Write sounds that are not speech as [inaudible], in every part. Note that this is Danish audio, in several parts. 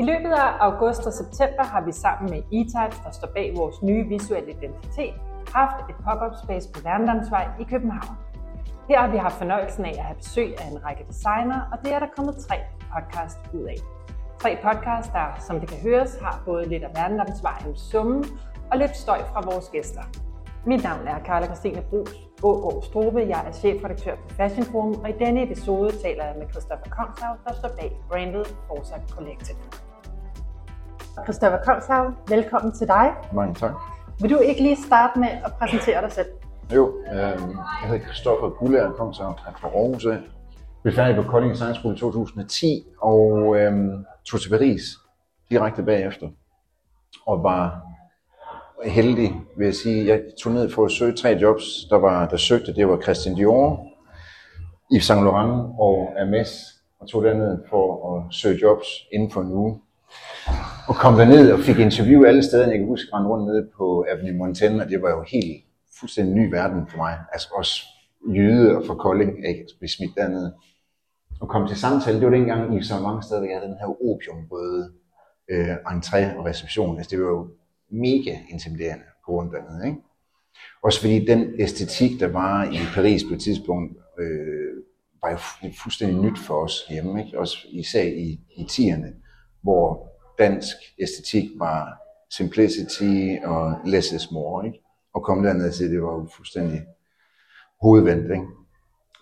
I løbet af august og september har vi sammen med e der står bag vores nye visuelle identitet, haft et pop-up space på Værendamsvej i København. Her har vi haft fornøjelsen af at have besøg af en række designer, og det er der kommet tre podcast ud af. Tre podcast, der, som det kan høres, har både lidt af Værendamsvejens summe og lidt støj fra vores gæster. Mit navn er Karla Christine Brugs Ågaard Strobe. Jeg er chefredaktør på Fashion Forum, og i denne episode taler jeg med Christoffer Kongshav, der står bag brandet Forza Collective. Christoffer Kongshav, velkommen til dig. Mange tak. Vil du ikke lige starte med at præsentere dig selv? Jo, øh, jeg hedder Christoffer Gullager Kongshav, er fra Aarhus af. Blev færdig på Kolding Science School i 2010 og øh, tog til Paris direkte bagefter. Og var heldig, vil jeg sige. Jeg tog ned for at søge tre jobs, der, var, der søgte. Det var Christian Dior, Yves Saint Laurent og Hermes. Og tog derned for at søge jobs inden for en uge. Og kom derned og fik interview alle steder. Jeg kan huske, at rundt nede på Avenue Montaigne, og det var jo helt fuldstændig ny verden for mig. Altså også jyde og for Kolding, ikke? at blive smidt dernede. Og kom til samtale, det var dengang i så mange steder, jeg havde den her opiumrøde øh, entré og reception. Altså det var jo mega intimiderende på grund dernede. Ikke? Også fordi den æstetik, der var i Paris på et tidspunkt, øh, var jo fuldstændig nyt for os hjemme. Ikke? Også især i, i 10'erne, hvor dansk æstetik var simplicity og less is more. Ikke? Og kom derned til, det var jo fuldstændig hovedvendt. Ikke?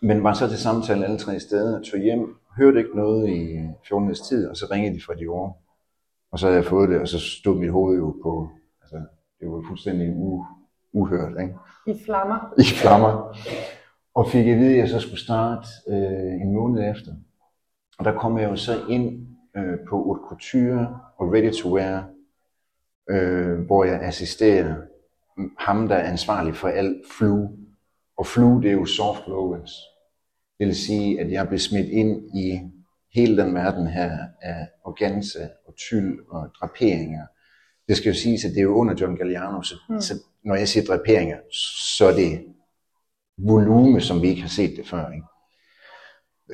Men var så til samtale alle tre steder, tog hjem, hørte ikke noget i 14 tid, og så ringede de fra de år. Og så havde jeg fået det, og så stod mit hoved jo på, altså det var fuldstændig u, uhørt. Ikke? I flammer. I flammer. Og fik at vide, at jeg så skulle starte øh, en måned efter. Og der kom jeg jo så ind øh, på haute couture og ready to wear, øh, hvor jeg assisterer ham, der er ansvarlig for alt flu. Og flu, det er jo soft woven. Det vil sige, at jeg blev smidt ind i hele den verden her af organza og tyld og draperinger. Det skal jo siges, at det er jo under John Galliano, så, mm. så når jeg siger draperinger, så er det volume, som vi ikke har set det før. Ikke?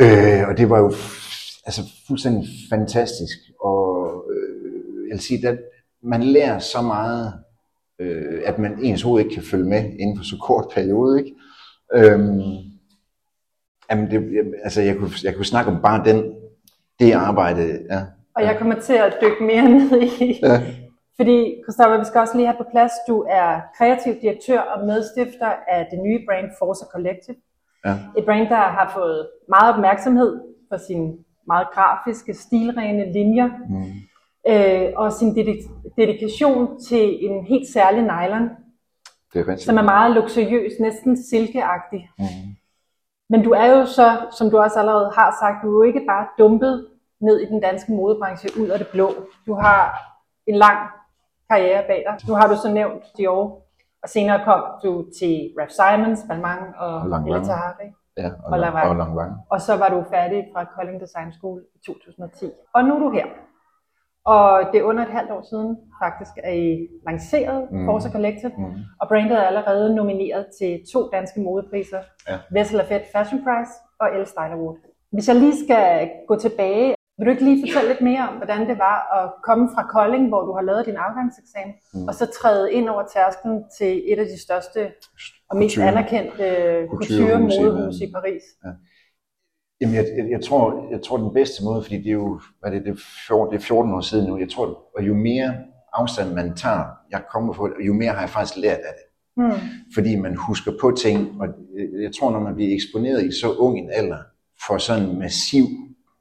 Øh, og det var jo altså fuldstændig fantastisk. Og øh, jeg vil sige, at man lærer så meget, øh, at man ens hoved ikke kan følge med inden for så kort periode. Ikke? Øhm, jamen det, altså jeg, kunne, jeg kunne snakke om bare den, det arbejde. Ja. Og jeg kommer til at dykke mere [laughs] ned i, ja. Fordi, Christoffer, vi skal også lige have på plads, du er kreativ direktør og medstifter af det nye brand Forza Collective. Ja. Et brand, der har fået meget opmærksomhed for sin meget grafiske, stilrene linjer, mm. øh, og sin dedik- dedikation til en helt særlig nylon, det er rigtigt. som er meget luksuriøs, næsten silkeagtig. Mm. Men du er jo så, som du også allerede har sagt, du er jo ikke bare dumpet ned i den danske modebranche ud af det blå. Du har en lang karriere bag dig. Nu har du så nævnt Dior, og senere kom du til Raf Simons, Balmain og, og El Tahari. Ja, og, og, Langvang. og Langvang. Og så var du færdig fra Kolding Design School i 2010. Og nu er du her. Og det er under et halvt år siden faktisk, at I lanceret mm. Forza Collective, mm. og brandet er allerede nomineret til to danske modepriser. Ja. Vessel Lafette Fashion Prize og Elle Style Award. Hvis jeg lige skal gå tilbage, vil du ikke lige fortælle lidt mere om, hvordan det var at komme fra Kolding, hvor du har lavet din afgangseksamen, mm. og så træde ind over tærsklen til et af de største og mest couture. anerkendte couture-modehus i Paris? Ja. Jamen, jeg, jeg, jeg, tror, jeg tror den bedste måde, fordi det er jo hvad det, det, er 14, det er 14 år siden nu, jeg tror, at jo mere afstand man tager, jeg kommer på, jo mere har jeg faktisk lært af det. Mm. Fordi man husker på ting, og jeg tror, når man bliver eksponeret i så ung en alder, for sådan en massiv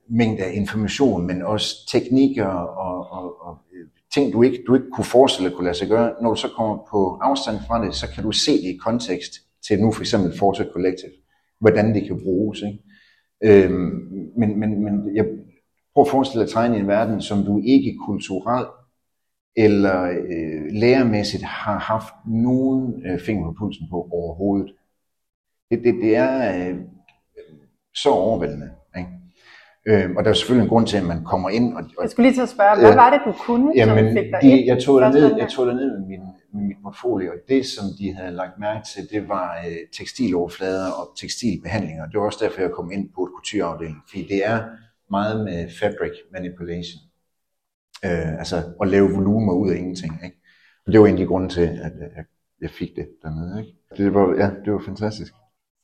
mængde af information, men også teknikker og, og, og ting, du ikke, du ikke kunne forestille dig kunne lade sig gøre. Når du så kommer på afstand fra det, så kan du se det i kontekst til nu for eksempel Forza Collective, hvordan det kan bruges. Ikke? Øhm, men, men, men jeg prøver at forestille dig at tegne en verden, som du ikke kulturelt eller øh, lærermæssigt har haft nogen øh, finger på pulsen på overhovedet. Det, det, det er øh, så overvældende. Ikke? Øh, og der er selvfølgelig en grund til, at man kommer ind. Og, og, jeg skulle lige til at spørge, hvad øh, var det, du kunne, jamen, som fik dig de, Jeg tog ned, jeg tog ned med, min, med mit portfolio, og det, som de havde lagt mærke til, det var øh, tekstiloverflader og tekstilbehandlinger. Det var også derfor, jeg kom ind på et coutureafdeling, fordi det er meget med fabric manipulation. Øh, altså at lave volumer ud af ingenting. Ikke? Og det var en af de grunde til, at jeg, jeg fik det dernede. Ikke? Det var, ja, det var fantastisk.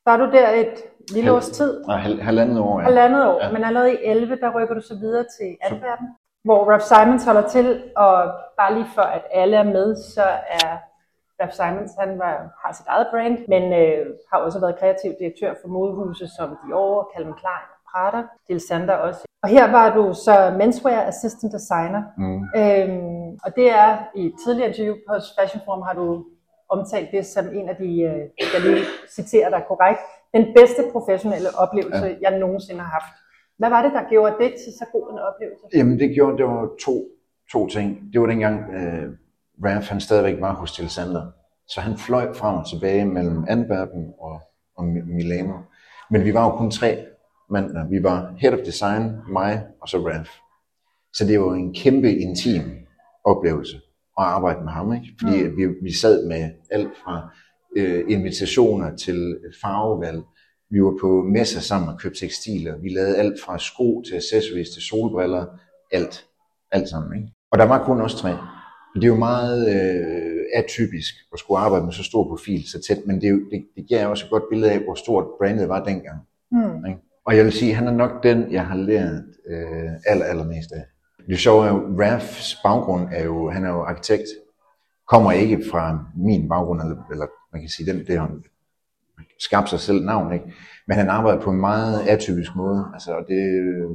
Var du der et lille års tid? Nej, hal, halvandet år. Ja. Halvandet år, Ja. men allerede i 11, der rykker du så videre til Antwerpen, hvor Ralph Simons holder til, og bare lige for at alle er med, så er Ralph Simons, han var, har sit eget brand, men øh, har også været kreativ direktør for modehuse som Dior, Calvin Klein, Prada, Dil Sander også. Og her var du så menswear assistant designer, Mm. Øhm, og det er i et tidligere interview på Fashion Forum har du omtalt det som en af de, øh, jeg lige citerer dig korrekt, den bedste professionelle oplevelse, ja. jeg nogensinde har haft. Hvad var det, der gjorde det til så god en oplevelse? Jamen det gjorde, det var to, to ting. Det var dengang, øh, Ralph han stadigvæk var hos Til Sander. Så han fløj frem og tilbage mellem Antwerpen og, og Mi- Milano. Men vi var jo kun tre mand. Vi var Head of Design, mig og så Ralph. Så det var en kæmpe intim oplevelse at arbejde med ham. Ikke? Fordi mm. vi, vi sad med alt fra øh, invitationer til farvevalg. Vi var på messer sammen og købte tekstiler. Vi lavede alt fra sko til accessories til solbriller. Alt. Alt sammen. Ikke? Og der var kun os tre. Det er jo meget øh, atypisk at skulle arbejde med så stor profil så tæt, men det, er jo, det, det giver også et godt billede af, hvor stort brandet var dengang. Hmm. Ikke? Og jeg vil sige, at han er nok den, jeg har lært øh, aller, allermest af. Det sjove er jo, Rafs baggrund er jo, han er jo arkitekt, kommer ikke fra min baggrund, eller, eller man kan sige, den, det har han skabt sig selv navn, ikke? Men han arbejder på en meget atypisk måde, altså, og det er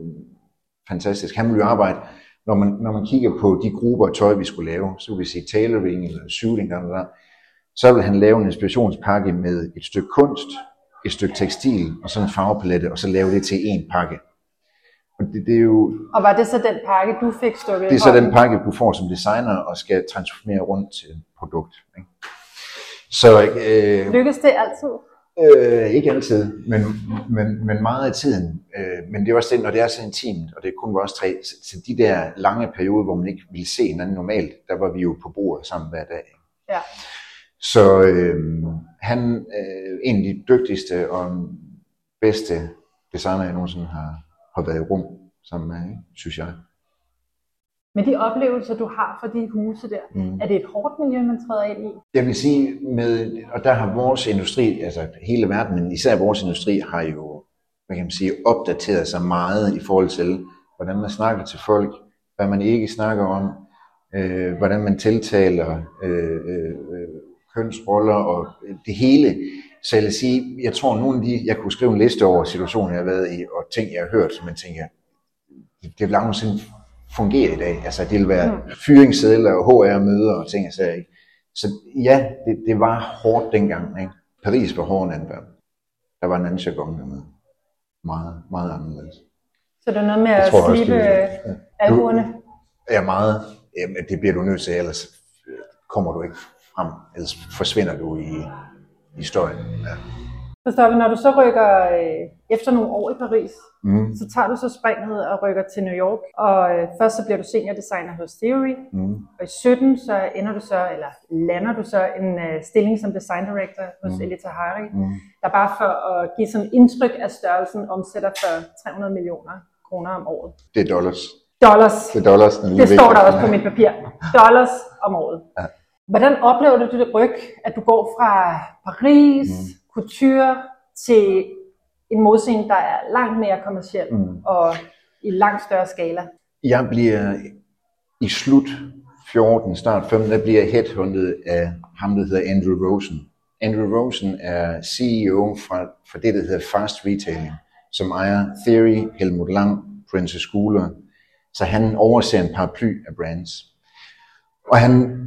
fantastisk. Han vil jo arbejde, når man, når man kigger på de grupper af tøj, vi skulle lave, så vil vi sige tailoring eller shooting, der, der, der, så vil han lave en inspirationspakke med et stykke kunst, et stykke tekstil og sådan en farvepalette, og så lave det til en pakke. Og det, det er jo Og var det så den pakke, du fik stukket det er så den pakke, du får som designer og skal transformere rundt til et produkt. Ikke? Så øh, Lykkedes det altid? øh, ikke altid, men, men, men meget af tiden. Øh, men det er også det, når det er så intimt, og det kun vores tre, så, så de der lange perioder, hvor man ikke ville se hinanden normalt, der var vi jo på bordet sammen hver dag. Ja. Så øh, han er øh, en af de dygtigste og bedste designer, jeg nogensinde har, har været i rum sammen med, ikke? synes jeg. Men de oplevelser, du har for de huse der, Mm. er det et hårdt miljø, man træder ind i? Jeg vil sige, med, og der har vores industri, altså hele verden, men især vores industri, har jo, hvad kan man sige, opdateret sig meget i forhold til, hvordan man snakker til folk, hvad man ikke snakker om, øh, hvordan man tiltaler øh, øh, øh, kønsroller og det hele. Så jeg vil sige, jeg tror, nogle af de, jeg kunne skrive en liste over situationer, jeg har været i, og ting, jeg har hørt, som man tænker, det, det vil aldrig nogensinde fungere i dag. Altså, det vil være fyringssedler og HR-møder og ting, jeg sagde, ikke? Så ja, det, det var hårdt dengang. Ikke? Paris var hårdere end Antwerpen. Der var en anden jargon dernede. Meget, meget anderledes. Så det er noget med Jeg at tror er- øh, albuerne? Ja, meget. Jamen, det bliver du nødt til, ellers kommer du ikke frem. Ellers forsvinder du i historien. Ja. Forstår når du så rykker øh, efter nogle år i Paris, Mm. så tager du så springet og rykker til New York. Og øh, først så bliver du senior designer hos Theory, Mm. og i 17 så ender du så, eller lander du så en øh, stilling som design director hos mm. Elita Hari, Mm. der bare for at give sådan indtryk af størrelsen omsætter for 300 millioner kroner om året. Det er dollars. Dollars. Det er dollars. Det står der også på mit papir. [laughs] Dollars om året. Ja. Hvordan oplever du det ryg, at du går fra Paris, mm. couture, til en modscene, der er langt mere kommerciel Mm. og i langt større skala? Jeg bliver i slut 14, start 15, der bliver jeg headhunted af ham, der hedder Andrew Rosen. Andrew Rosen er CEO fra, fra det, der hedder Fast Retailing, som ejer Theory, Helmut Lang, Princess Cooler. Så han overser en paraply af brands. Og han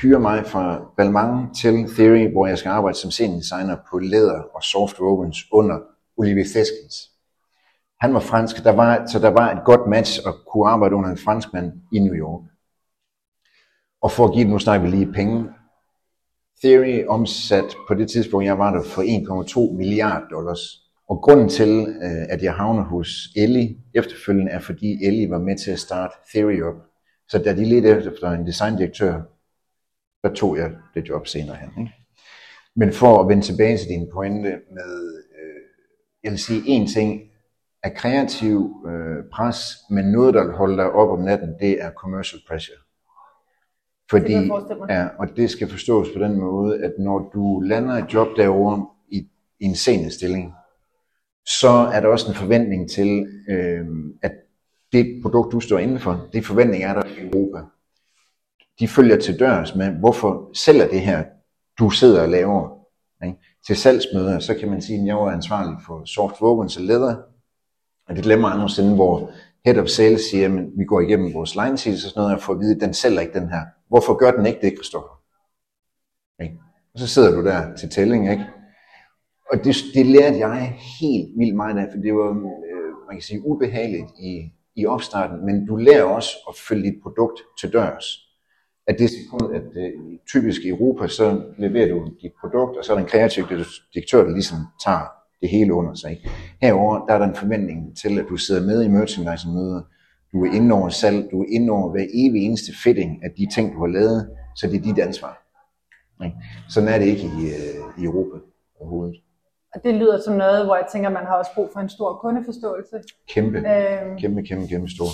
hyre mig fra Balmain til Theory, hvor jeg skal arbejde som senior designer på læder og soft wovens under Olivier Feskens. Han var fransk, der var, så der var et godt match at kunne arbejde under en franskmand i New York. Og for at give det, nu snakker vi lige penge. Theory omsat på det tidspunkt, jeg var der for 1,2 milliarder dollars. Og grunden til, øh, at jeg havner hos Ellie efterfølgende, er fordi Ellie var med til at starte Theory op. Så da de ledte efter en designdirektør, der tog jeg det job senere hen. Ikke? Men for at vende tilbage til din pointe med, øh, jeg vil sige en ting, af kreativ øh, pres, men noget, der holder dig op om natten, det er commercial pressure. Fordi, Det ja, og det skal forstås på den måde, at når du lander et job derovre i, i en senior-stilling, så er der også en forventning til, øh, at det produkt, du står indenfor, det forventning er der i Europa. De følger til dørs med, hvorfor sælger det her, du sidder og laver. Ikke? Til salgsmøder, så kan man sige, at jeg var ansvarlig for soft vågens og leather, og det glemmer jeg nogensinde, hvor head of sales siger, at vi går igennem vores line sheets og sådan noget, og får at vide, at den sælger ikke den her. Hvorfor gør den ikke det, Christoffer? Ikke? Og så sidder du der til tælling, ikke? Og det, det lærte jeg helt vildt meget af, for det var, øh, man kan sige, ubehageligt i, i opstarten, men du lærer også at følge dit produkt til dørs. At det sekund, at øh, typisk i Europa, så leverer du dit produkt, og så er der en kreativ direktør, der ligesom tager det hele under sig. Herover der er der en forventning til, at du sidder med i merchandising-møder, du er inde over salg, du er inde over hver evig eneste fitting af de ting, du har lavet, så det er dit ansvar. Ikke? Sådan er det ikke i, øh, i Europa overhovedet. Og det lyder som noget, hvor jeg tænker, man har også brug for en stor kundeforståelse. Kæmpe, Øhm, kæmpe, kæmpe, kæmpe stor.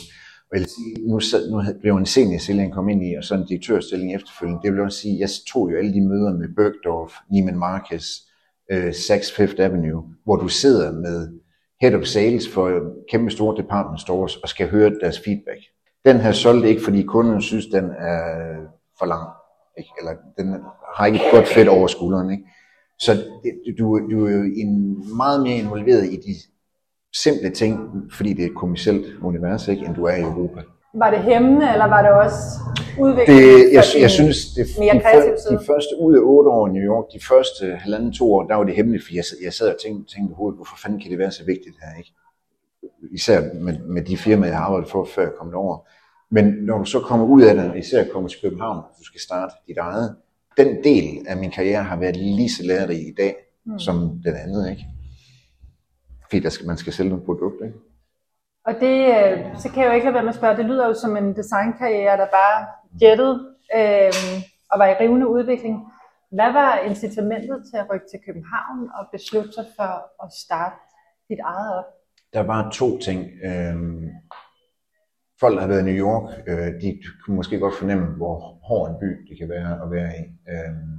Og jeg vil sige, nu, sad, nu blev en seniorstilling, jeg kom ind i, og så en direktørstilling efterfølgende. Det vil også sige, jeg tog jo alle de møder med Bergdorf, Neiman Marcus, øh, Saks Fifth Avenue, hvor du sidder med head of sales for øh, kæmpe store department stores og skal høre deres feedback. Den her solgte ikke, fordi kunden synes, den er for lang. Ikke? Eller den har ikke et godt fedt over skulderen. Ikke? Så du, du er jo en, meget mere involveret i de simple ting, fordi det er et kommercielt univers, ikke, end du er i Europa. var det hæmmende, eller var det også udviklende? Det, jeg, for jeg synes, det, mere de, før, de første ud af otte år i New York, de første halvanden to år, der var det hemmeligt, fordi jeg, sad- jeg sad og tænkte, tænkte i hovedet, hvorfor fanden kan det være så vigtigt her, ikke? Især med, med de firmaer, jeg har arbejdet for, før jeg kom derover. Men når du så kommer ud af det, især kommer til København, du skal starte dit eget, den del af min karriere har været lige så lærerig i dag, mm. som den anden, ikke? Fordi der skal, man skal sælge noget produkt, ikke? Og det, øh, så kan jeg jo ikke lade være med at spørge, det lyder jo som en designkarriere, der bare jettede øh, og var i rivende udvikling. Hvad var incitamentet til at rykke til København og beslutte sig for at starte dit eget op? Der var to ting. Øhm, folk, der har været i New York, øh, de kunne måske godt fornemme, hvor hård en by det kan være at være i. Øhm,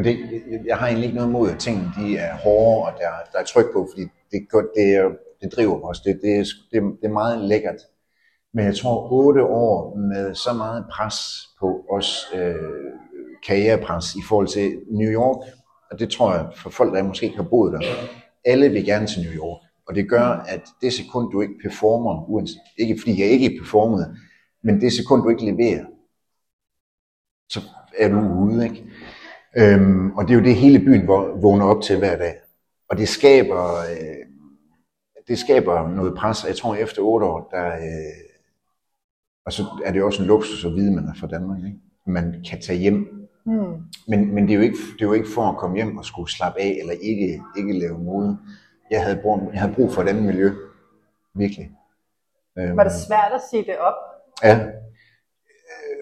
og det, jeg- har egentlig ikke noget imod, at tingene de er hårde, og der, der er tryk på, fordi det, det, det driver os. Det, det, er, det, det er meget lækkert. Men jeg tror, otte år med så meget pres på os, øh, karrierepres i forhold til New York, og det tror jeg for folk, der måske ikke har boet der, alle vil gerne til New York. Og det gør, at det sekund, du ikke performer, uanset, ikke fordi jeg ikke performede, men det sekund, du ikke leverer, så er du ude, ikke? Øhm, og det er jo det hele byen hvor- vågner op til hver dag. Og det skaber, øh, det skaber noget pres, jeg tror efter otte år, der, øh, og så er det jo også en luksus at vide, man er fra Danmark, ikke? Man kan tage hjem, Hmm. men, men det, er jo ikke, det er jo ikke for at komme hjem og skulle slappe af, eller ikke, ikke lave mode. Jeg havde, brug, jeg havde brug for et andet miljø. Virkelig. Øhm, Var det svært at sige det op? Ja. Øh,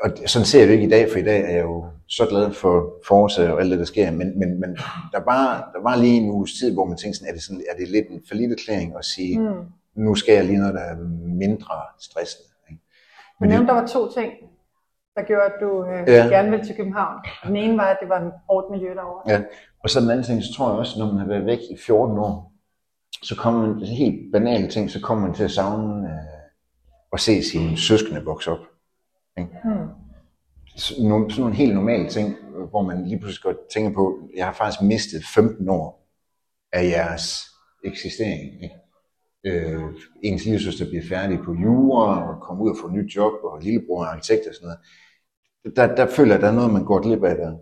Og sådan ser jeg det ikke i dag, for i dag er jeg jo så glad for Forza og alt det, der sker. Men, men, men der, var, der var lige en uges tid, hvor man tænkte sådan, er det, sådan, er det lidt en forlitterklæring at sige, Hmm. nu skal jeg lige noget, der er mindre stressende. Ikke? Du Men det, nævnte, der var to ting, der gjorde, at du øh, Ja. gerne ville til København. Den ene var, at det var en hårdt miljø derovre. Ja, og så den anden ting, så tror jeg også, når man har været væk i 14 år, så kommer man, er helt banale ting, så kommer man til at savne øh, at se sine søskende vokse op. Ikke? Hmm. Så sådan nogle helt normale ting, øh, hvor man lige pludselig godt tænker på, jeg har faktisk mistet 15 år af jeres eksistering. Ikke? Øh, ens lillesøster bliver færdig på jura, og kommer ud og får et nyt job, og lillebror er arkitekt og sådan noget. Der, der føler jeg, at der er noget, man går glip af der.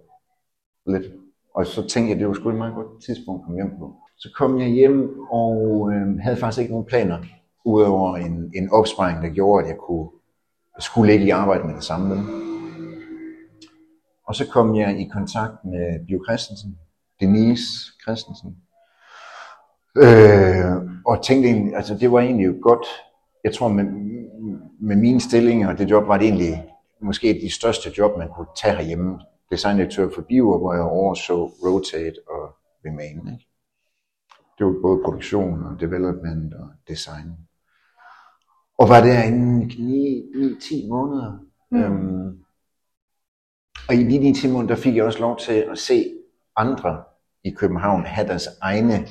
Lidt. Og så tænkte jeg, det var sgu et meget godt tidspunkt at komme hjem på. Så kom jeg hjem og øh, havde faktisk ikke nogen planer, udover en, en opsparing, der gjorde, at jeg kunne, skulle ikke i arbejde med det samme. Og så kom jeg i kontakt med Bio Christensen, Denise Christensen, øh, og tænkte egentlig, altså det var egentlig jo godt, jeg tror med, med mine stillinger og det job var det egentlig måske de største job, man kunne tage herhjemme. Designdirektør for Bio, hvor jeg overså Rotate og Remain. Ikke? Det var både produktion og development og design. Og var derinde i 9-10 måneder. Mm. Øhm, og i de 9-10 måneder, der fik jeg også lov til at se andre i København have deres egne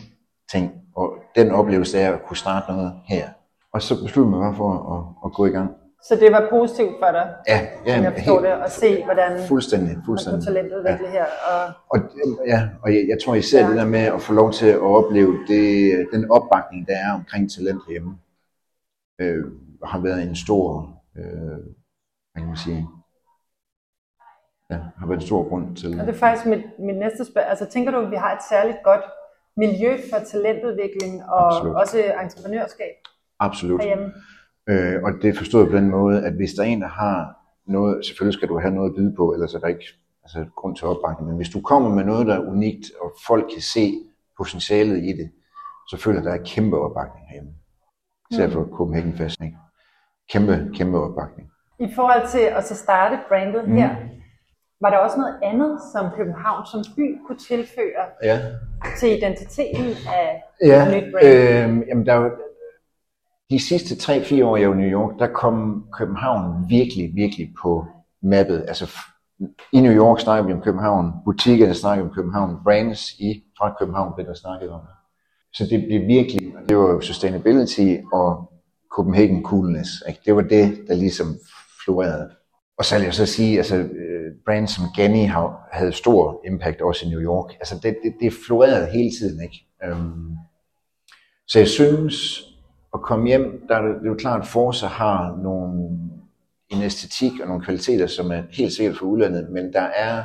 ting. Og den oplevelse af at kunne starte noget her. Og så besluttede jeg mig for at, at gå i gang. Så det var positivt for dig, Ja, ja jeg forstår det, at se, hvordan fuldstændig, man kunne fuldstændig. talentudvikle her. Og, Og, ja, og jeg, jeg tror især Ja. det der med at få lov til at opleve det, den opbakning, der er omkring talent hjemme, øh, har været en stor, øh, hvad kan man sige, ja, har været en stor grund til. og det er faktisk mit, mit næste spørgsmål. Altså, tænker du, at vi har et særligt godt miljø for talentudvikling og Absolut. også entreprenørskab Absolut. herhjemme? Øh, og det er forstået på den måde, at hvis der er en, der har noget, selvfølgelig skal du have noget at byde på, ellers er der ikke altså, grund til opbakning, men hvis du kommer med noget, der er unikt, og folk kan se potentialet i det, så føler jeg, der er kæmpe opbakning herhjemme. Især for Copenhagen Fest. Ikke? Kæmpe, kæmpe opbakning. I forhold til at så starte brandet Mm. her, var der også noget andet, som København som by kunne tilføre Ja, til identiteten af ja nyt brand? øh, jamen der er jo, de sidste 3-4 år jeg var i New York, der kom København virkelig, virkelig på mappet. Altså i New York snakker vi om København, butikkerne snakker om København, brands i fra København blev der snakket om. Så det blev virkelig, det var jo sustainability og Copenhagen coolness. Ikke? Det var det, der ligesom florerede. Og så vil jeg så sige, altså øh, brands som Ganni havde stor impact også i New York. Altså det, det, det florerede hele tiden, ikke? Øhm, så jeg synes, at komme hjem, der er det, det er jo klart, at Forza har nogle, en æstetik og nogle kvaliteter, som er helt sikkert for udlandet, men der er,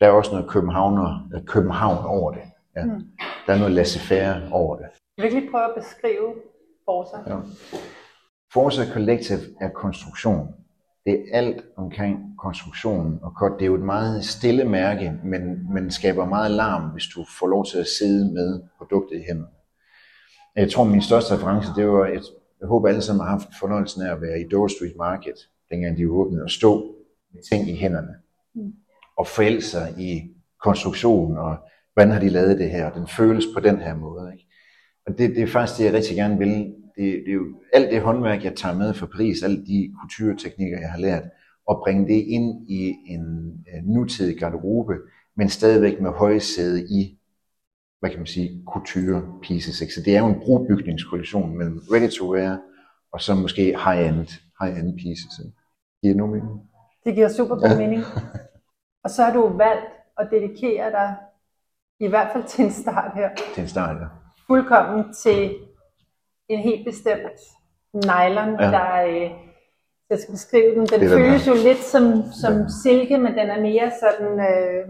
der er også noget københavner, øh, København over det. Ja. Mm. Der er noget laissez-faire over det. Jeg vil lige prøve at beskrive Forza. Ja. Forza Collective er konstruktion. Det er alt omkring konstruktionen og kort. Det er jo et meget stille mærke, men, men skaber meget larm, hvis du får lov til at sidde med produktet i hænderne. Jeg tror, min største reference, det var, jeg, jeg håber alle sammen har haft fornøjelsen af at være i Dover Street Market, dengang de åbnede, og stå med ting i hænderne. Mm. Og forælde sig i konstruktionen, og hvordan har de lavet det her, og den føles på den her måde. Ikke? Og det, det er faktisk det, jeg rigtig gerne vil. Det, det er jo alt det håndværk, jeg tager med fra Paris, alle de kulturteknikker, jeg har lært, og bringe det ind i en øh, nutidig garderobe, men stadigvæk med højsæde i, hvad kan man sige, couture pieces. Ikke? Så det er jo en brobygningskollektion mellem ready to wear, og så måske high-end, high-end pieces. Ikke? Giver det nogen mening? Det giver super god Ja. mening. Og så har du valgt at dedikere dig, i hvert fald til en start her, Til en start, ja. fuldkommen til en helt bestemt nylon, Ja. der øh, jeg skal beskrive den. Den den føles her. jo lidt som, som Ja. silke, men den er mere sådan, øh,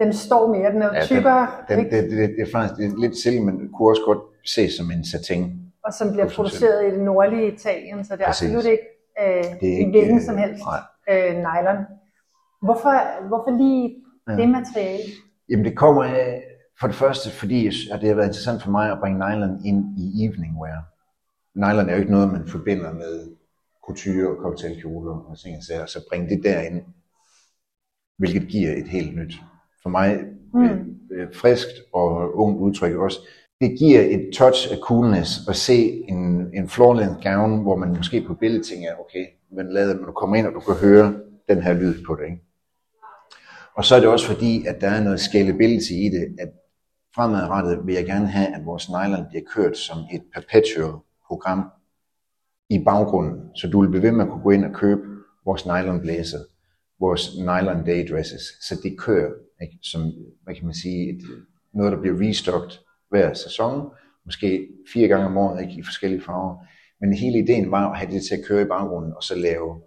den står mere, den er jo Ja, den- tykkere, Den, ikke? det, det, det, er faktisk det er lidt silke, men kunne også godt ses som en satin. og som bliver produceret i det nordlige Italien, så det er Præcis. absolut ikke øh, Det er ikke, hvilken øh, som helst nej. øh, nylon. Hvorfor, hvorfor lige Ja. det materiale? Jamen det kommer af, for det første, fordi at det har været interessant for mig at bringe nylon ind i evening wear. Nylon er jo ikke noget, man forbinder med couture og cocktailkjoler og ting og sager, så bringe det derind, hvilket giver et helt nyt, for mig Mm. øh, øh, friskt og ungt udtryk også. Det giver et touch af coolness at se en, en floor-length gown, hvor man måske på billedet tænker, okay, men lad når du kommer ind, og du kan høre den her lyd på det. Ikke? Og så er det også fordi, at der er noget scalability i det, at fremadrettet vil jeg gerne have, at vores nylon bliver kørt som et perpetual program i baggrunden, så du vil blive ved med at kunne gå ind og købe vores nylon blazer, vores nylon day dresses, så det kører ikke? som, hvad kan man sige, et, noget, der bliver restocked hver sæson, måske fire gange om året, ikke? i forskellige farver. Men hele ideen var at have det til at køre i baggrunden, og så lave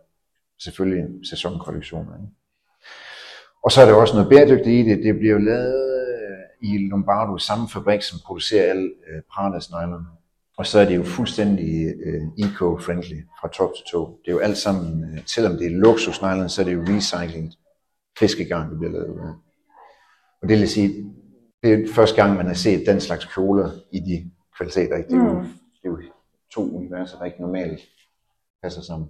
selvfølgelig sæsonkollektioner. Ikke? Og så er der også noget bæredygtigt i det. Det bliver jo lavet i Lombardo, samme fabrik, som producerer al øh, Pradas nylon. Og så er det jo fuldstændig øh, eco-friendly fra top til to. Det er jo alt sammen, øh, selvom det er luksus nylon, så er det jo recyclet fiskegarn, det bliver lavet af. Og det vil sige, det er første gang, man har set den slags kjoler i de kvaliteter. Ikke? Det, er jo, Mm. det er jo to universer, der ikke normalt passer sammen.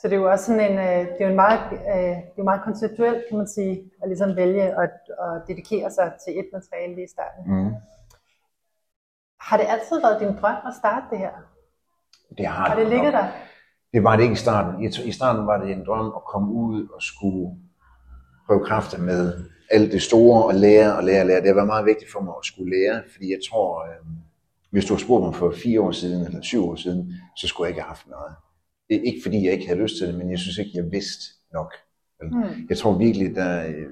Så det er jo også sådan en, øh, det er jo en meget, øh, det er meget konceptuelt, kan man sige, at ligesom vælge at, at dedikere sig til et materiale lige i starten. Mm. Har det altid været din drøm at starte det her? Det har Har det ligget nok. der? Det var det ikke i starten. I, starten var det en drøm at komme ud og skulle prøve kræfter med alt det store og lære og lære og lære. Det har været meget vigtigt for mig at skulle lære, fordi jeg tror, øh, hvis du har spurgt mig for fire år siden eller syv år siden, så skulle jeg ikke have haft noget. Det ikke fordi, jeg ikke havde lyst til det, men jeg synes ikke, jeg vidste nok. Mm. Jeg tror virkelig, der, øh,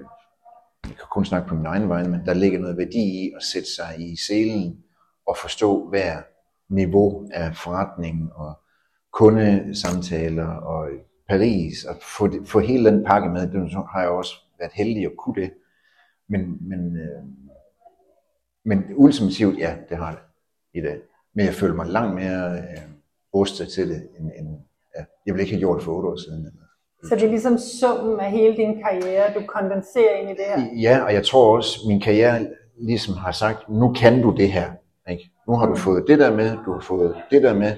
jeg kan kun snakke på min egen vej, men der ligger noget værdi i at sætte sig i selen og forstå hver niveau af forretning og kundesamtaler og Paris og få, det, få hele den pakke med. Det har jeg også været heldig at kunne det. Men, men, øh, men ultimativt, ja, det har det i dag. Men jeg føler mig langt mere øh, rustet til det, end, end jeg ville ikke have gjort for otte år siden. Eller, Så det er ligesom summen af hele din karriere, du kondenserer ind i det her? Ja, og jeg tror også, min karriere ligesom har sagt, nu kan du det her. Ikke? Nu har du fået det der med, du har fået det der med,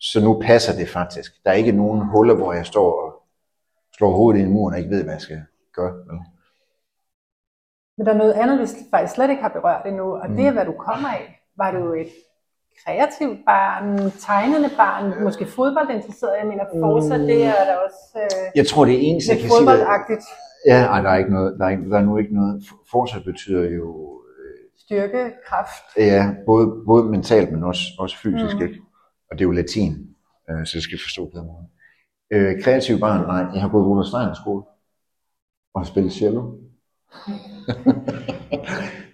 så nu passer det faktisk. Der er ikke nogen huller, hvor jeg står og slår hovedet i en mur og ikke ved, hvad jeg skal gøre. Vel? Men der er noget andet, vi faktisk slet ikke har berørt endnu, og Mm. det er, hvad du kommer af. Var du et kreativt barn, tegnende barn, måske fodboldinteresseret? Jeg mener, fortsat det er der også øh, Jeg tror, det eneste, jeg lidt kan sige, fodboldagtigt ja, ej, der er ikke noget, der er, der er nu ikke noget. Fortsat betyder jo, styrke, kraft. ja, både, både mentalt, men også, også fysisk, Mm. ikke? Og det er jo latin, øh, så det skal forstå på den måde. Øh, kreativ barn, nej, jeg har gået i Rudolf Steiner skole og spillet cello. [laughs]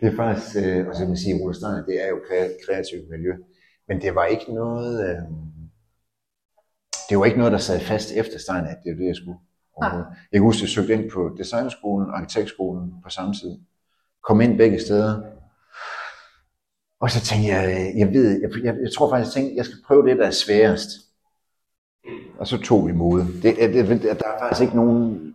det er faktisk, øh, og så kan man sige, Steiner, det er jo kre- kreativt miljø. Men det var ikke noget, øh, det var ikke noget, der sad fast efter Steiner, at det var det, jeg skulle. overhovedet. Jeg kan huske, at jeg søgte ind på designskolen og arkitektskolen på samme tid. Kom ind begge steder. Og så tænkte jeg, øh, jeg ved, jeg, jeg, jeg tror faktisk, jeg tænkte, jeg skal prøve det, der er sværest. Og så tog vi mod. Det, det, det, der er faktisk ikke nogen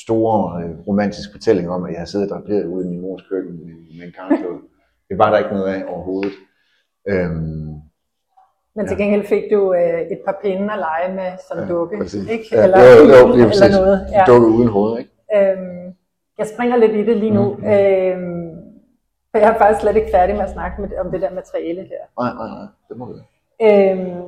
store øh, romantisk fortælling om, at jeg har siddet draperet ude i min mors køkken med, med en karklod. Det var der ikke noget af overhovedet. Øhm, Men til Ja. gengæld fik du øh, et par pinde at lege med som Ja, dukke, præcis. ikke? Ja, Eller, jo, jo, jo, lige eller præcis. noget. Ja. dukke uden hoved, ikke? Øhm, jeg springer lidt i det lige nu. Mhm. Øhm, for jeg er faktisk slet ikke færdig med at snakke med, om det der materiale her. Nej, nej, nej, det må du gøre. Øhm,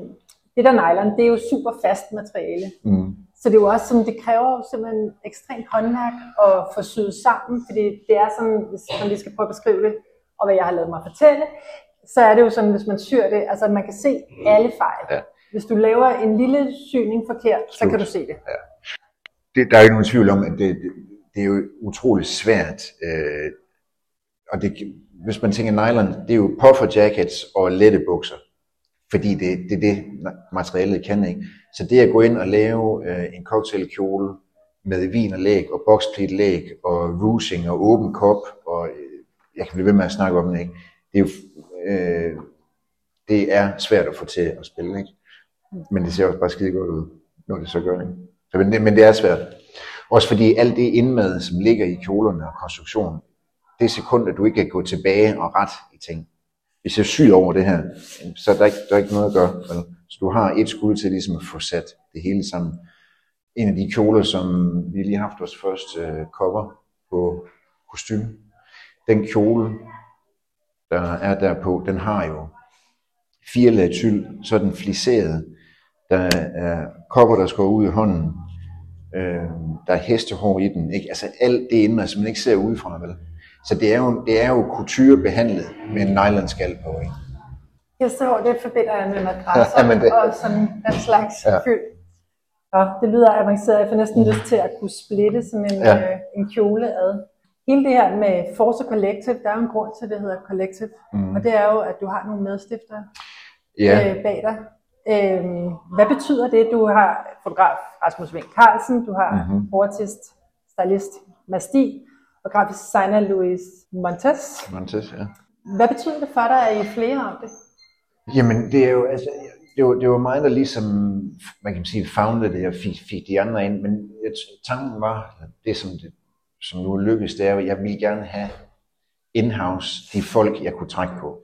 det der nylon, det er jo super fast materiale. Mm. Så det er jo også sådan, det kræver jo simpelthen ekstremt håndværk at få syet sammen, fordi det er sådan, hvis man lige skal prøve at beskrive det, og hvad jeg har lavet mig fortælle, så er det jo sådan, hvis man syr det, altså man kan se alle fejl. Ja. Hvis du laver en lille syning forkert, så Slut. kan du se det. det, der er jo ikke nogen tvivl om, at det, det, det er jo utroligt svært. Øh, og det, hvis man tænker nylon, det er jo puffer jackets og lette bukser. Fordi det, det er det, materialet kan. Ikke? Så det at gå ind og lave øh, en cocktailkjole med vin og læg og boxplit læg og rusing og åben kop, og øh, jeg kan blive ved med at snakke om det, ikke? det er jo øh, det er svært at få til at spille, ikke? men det ser også bare skide godt ud, når det så gør. Ikke? Så, men, det, men det er svært. Også fordi alt det indmad, som ligger i kjolerne og konstruktionen, det sekund, at du ikke kan gå tilbage og ret i ting vi jeg syr over det her, så er der ikke, der er ikke noget at gøre. Vel? Så du har et skud til ligesom at få sat det hele sammen. En af de kjoler, som vi lige har haft vores første øh, cover på kostume, den kjole, der er derpå, den har jo fire lag tyld, så er den fliseret. Der er kopper, der skal ud i hånden. Øh, der er hestehår i den. Ikke? Altså alt det indre, som man ikke ser udefra. Vel? Så det er jo, det er jo couture behandlet med en nylonskal på. Ikke? Hestehår, det forbinder jeg med [laughs] madrasser Ja, det- og sådan den slags Ja. fyld. Ja, det lyder avanceret. Jeg får næsten lyst til at kunne splitte sådan en, Ja. øh, en kjole ad. Hele det her med Force Collective, der er jo en grund til, at det hedder Collective. Mm. Og det er jo, at du har nogle medstiftere Ja, øh, bag dig. Øhm, hvad betyder det? Du har fotograf Rasmus Vink Carlsen, du har Mhm. mm-hmm. stylist Masti og grafisk designer Louis Montes. Montes, ja. Hvad betyder det for dig, at I er flere om det? Jamen, det er jo, altså, det var, det var mig, der ligesom, man kan sige, founded det og fik, fik de andre ind, men jeg, tanken var, det som, det, som nu lykkes, det er at jeg ville gerne have in-house de folk, jeg kunne trække på.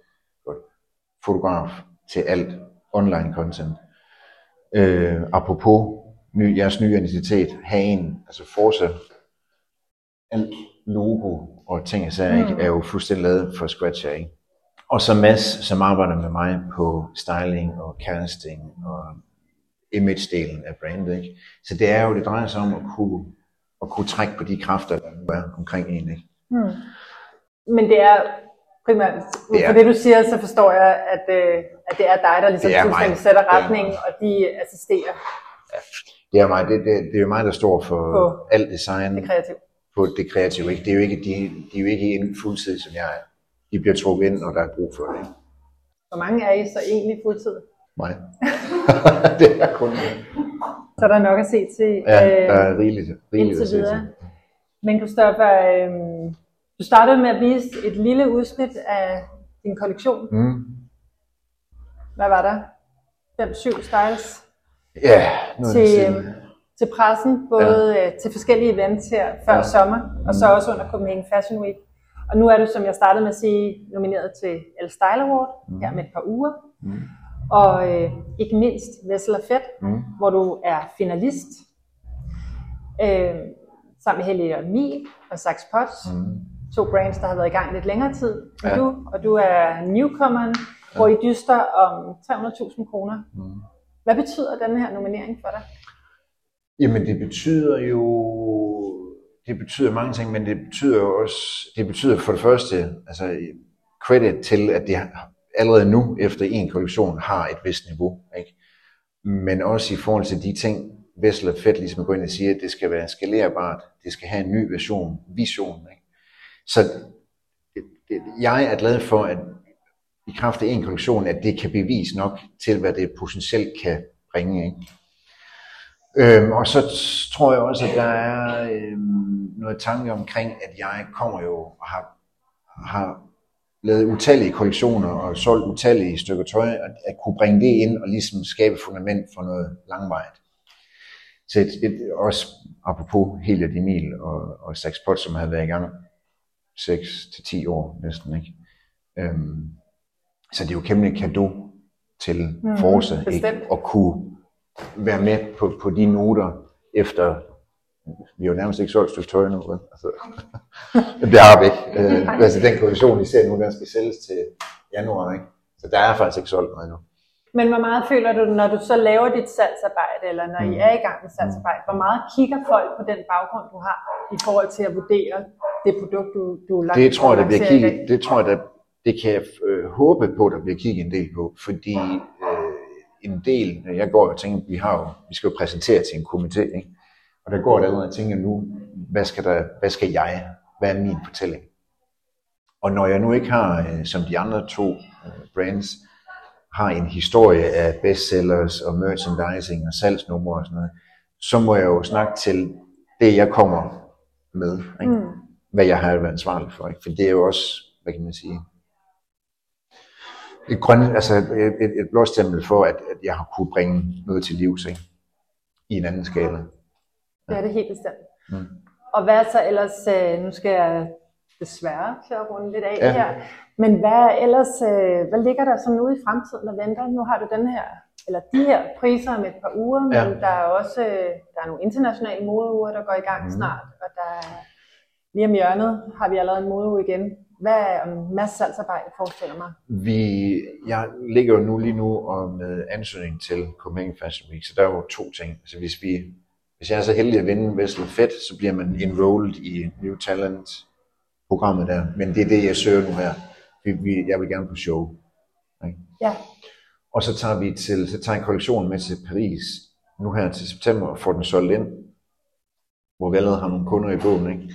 Fotograf til alt online content. Øh, apropos ny, jeres nye identitet, hagen, altså Forza, alt logo og ting og sager, ikke, er jo fuldstændig lavet for scratch af, ikke? Og så Mads, som arbejder med mig på styling og casting og image-delen af brandet. Ikke? Så det er jo, det drejer sig om at kunne, at kunne trække på de kræfter, der nu er omkring en. Ikke? Hmm. Men det er primært, ud Det fra det du siger, så forstår jeg, at, øh, at det er dig, der ligesom fuldstændig sætter er retningen, og de assisterer Det er, mig, det, det, det er jo mig, der står for På alt design det kreative. På det kreative. Ikke? Det er jo ikke, de, de er jo ikke en fuldtid, som jeg er. De bliver trukket ind, når der er brug for det. Ikke? Hvor mange er I så egentlig fuldtid? Mig. [laughs] det er kun Så er der nok at se til Ja, øh, der er rigeligt, rigeligt at se videre. til. Men Christoffer, øh, du startede med at vise et lille udsnit af din kollektion. Mm. Hvad var der? 5-7 styles Ja, nu til, øh, sådan. Til pressen, både ja. til forskellige events her før Ja. sommer, og så også under Copenhagen Fashion Week. Og nu er du, som jeg startede med at sige, nomineret til El Style Award mm. her med et par uger. Mm. Og øh, ikke mindst Vessel og Fedt, Mm. hvor du er finalist. Øh, sammen med Helge og Mi og Sax Potts. Mm. To brands, der har været i gang lidt længere tid end Ja. du. Og du er newcomeren, ja. hvor I dyster om 300.000 kroner. Mm. Hvad betyder den her nominering for dig? Jamen det betyder jo, det betyder mange ting, men det betyder jo også, det betyder for det første, altså credit til, at det allerede nu efter en kollektion har et vist niveau, ikke? Men også i forhold til de ting, Vessel og Fett ligesom går ind og siger, at det skal være skalerbart, det skal have en ny version, vision, ikke? Så det, det, jeg er glad for, at i kraft af en kollektion, at det kan bevise nok til, hvad det potentielt kan bringe, ikke? Øhm, og så tror jeg også, at der er øhm, noget tanke omkring, at jeg kommer jo og har, har lavet utallige kollektioner og solgt utallige stykker tøj, at, at kunne bringe det ind og ligesom skabe fundament for noget langvejt. Så et, et, også apropos Heliot Emil og, og Sax Pot, som havde været i gang 6-10 år næsten, ikke? Øhm, så det er jo kæmpe kado til Mhm, Forza, ikke? At kunne være med på, på de noter efter vi har jo nærmest ikke solgt stykke tøj nu, vel? Altså, [laughs] det har vi ikke. Øh, altså den kollektion, I ser nu, den skal sælges til januar, ikke? Så der er faktisk ikke solgt noget endnu. Men hvor meget føler du, når du så laver dit salgsarbejde, eller når I Mm. er i gang med salgsarbejde, hvor meget kigger folk på den baggrund, du har, i forhold til at vurdere det produkt, du, du langt, Det tror jeg, der bliver i kigget, det tror jeg, der, det kan jeg øh, håbe på, der bliver kigget en del på, fordi en del, jeg går og tænker, vi har jo, vi skal jo præsentere til en komité, ikke? og der går jeg allerede og tænker nu, hvad skal, der, hvad skal jeg, hvad er min fortælling? Og når jeg nu ikke har, øh, som de andre to øh, brands, har en historie af bestsellers og merchandising og salgsnumre og sådan noget, så må jeg jo snakke til det, jeg kommer med. Ikke? Mm. hvad jeg har været ansvarlig for. Ikke? For det er jo også, hvad kan man sige, et, grøn, altså et, et, et blåstempel for, at, at jeg har kunne bringe noget til livs ikke? i en anden skala. Det er det helt bestemt. Mm. Og hvad så ellers, øh, nu skal jeg desværre til at runde lidt af Ja. ja. her, men hvad er ellers, øh, hvad ligger der sådan ude i fremtiden og venter? Nu har du den her, eller de her priser om et par uger, men Ja. der er også øh, der er nogle internationale modeuger, der går i gang Mm. snart, og der er, lige om hjørnet har vi allerede en modeuge igen. Hvad er en masse salgsarbejde, forestiller mig? Vi, jeg ligger jo nu lige nu og med ansøgning til Copenhagen Fashion Week, så der er jo to ting. Altså hvis, vi, hvis jeg er så heldig at vinde Vessel Fedt, så bliver man enrolled i New Talent programmet der. Men det er det, jeg søger nu her. Vi, jeg vil gerne på show. Ikke? Ja, Og så tager vi til, så tager jeg kollektionen med til Paris nu her til september og får den solgt ind, hvor vi allerede har nogle kunder i bogen. Ikke?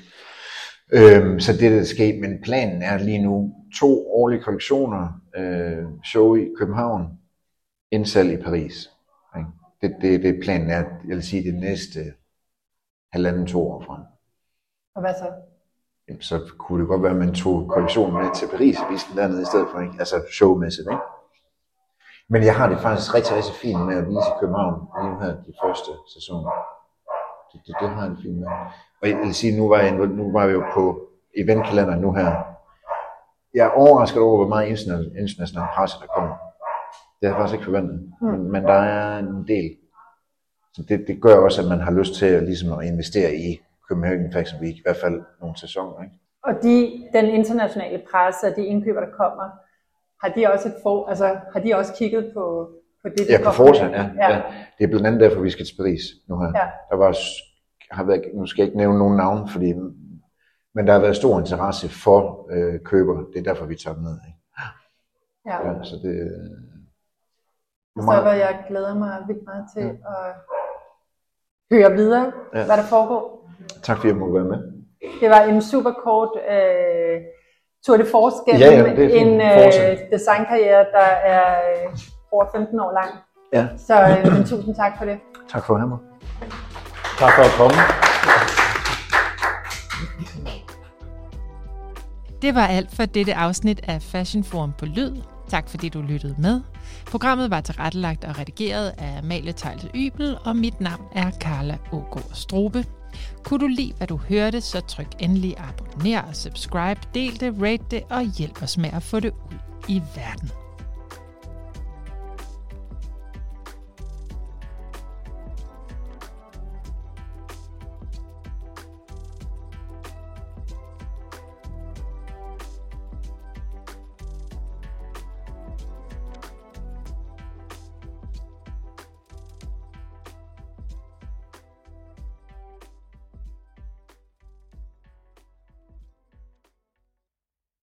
Øhm, så det er der sker. Men planen er lige nu to årlige kollektioner, øh, show i København, indsalg i Paris. Ikke? Det, det, det planen er, jeg vil sige, det næste halvanden to år frem. og hvad så? Jamen, så kunne det godt være, at man tog kollektionen med til Paris og viste den dernede i stedet for, ikke? altså showmæssigt. Ikke? Men jeg har det faktisk rigtig, rigtig fint med at vise i København lige nu her de første sæsoner. Det, det, det har det fint med. Og jeg vil sige, nu var, jeg, nu var vi jo på eventkalenderen nu her. Jeg er overrasket over, hvor meget international, international presse der kommer. Det har jeg faktisk ikke forventet. Mm. Men, men der er en del. Så det, det gør også, at man har lyst til at, ligesom at investere i Copenhagen Fashion Week, i hvert fald nogle sæsoner. Ikke? Og de, den internationale presse og de indkøber, der kommer, har de også, et for, altså, har de også kigget på, på det, Ja, på Forza, ja, ja. ja. Det er blandt andet derfor, vi skal til Paris nu her. Ja. Der var, har været, nu skal jeg ikke nævne nogen navn, fordi, men der har været stor interesse for øh, køber. Det er derfor, vi tager ned. Ikke? ja. Ja, så det, Så hvad jeg glæder mig vildt meget til at høre videre, Ja. ja. hvad der foregår. tak fordi jeg måtte være med. Det var en super kort øh, tour de force gennem Ja, ja, en øh, designkarriere, der er øh, over 15 år lang. Ja, Så øh, men tusind tak for det. tak for at have mig. Tak for at komme. Det var alt for dette afsnit af Fashion Forum på Lyd. Tak fordi du lyttede med. Programmet var tilrettelagt og redigeret af Amalie Tejlte Ybel, og mit navn er Carla Ågaard Strobe. Kunne du lide, hvad du hørte, så tryk endelig abonner og subscribe, del det, rate det og hjælp os med at få det ud i verden.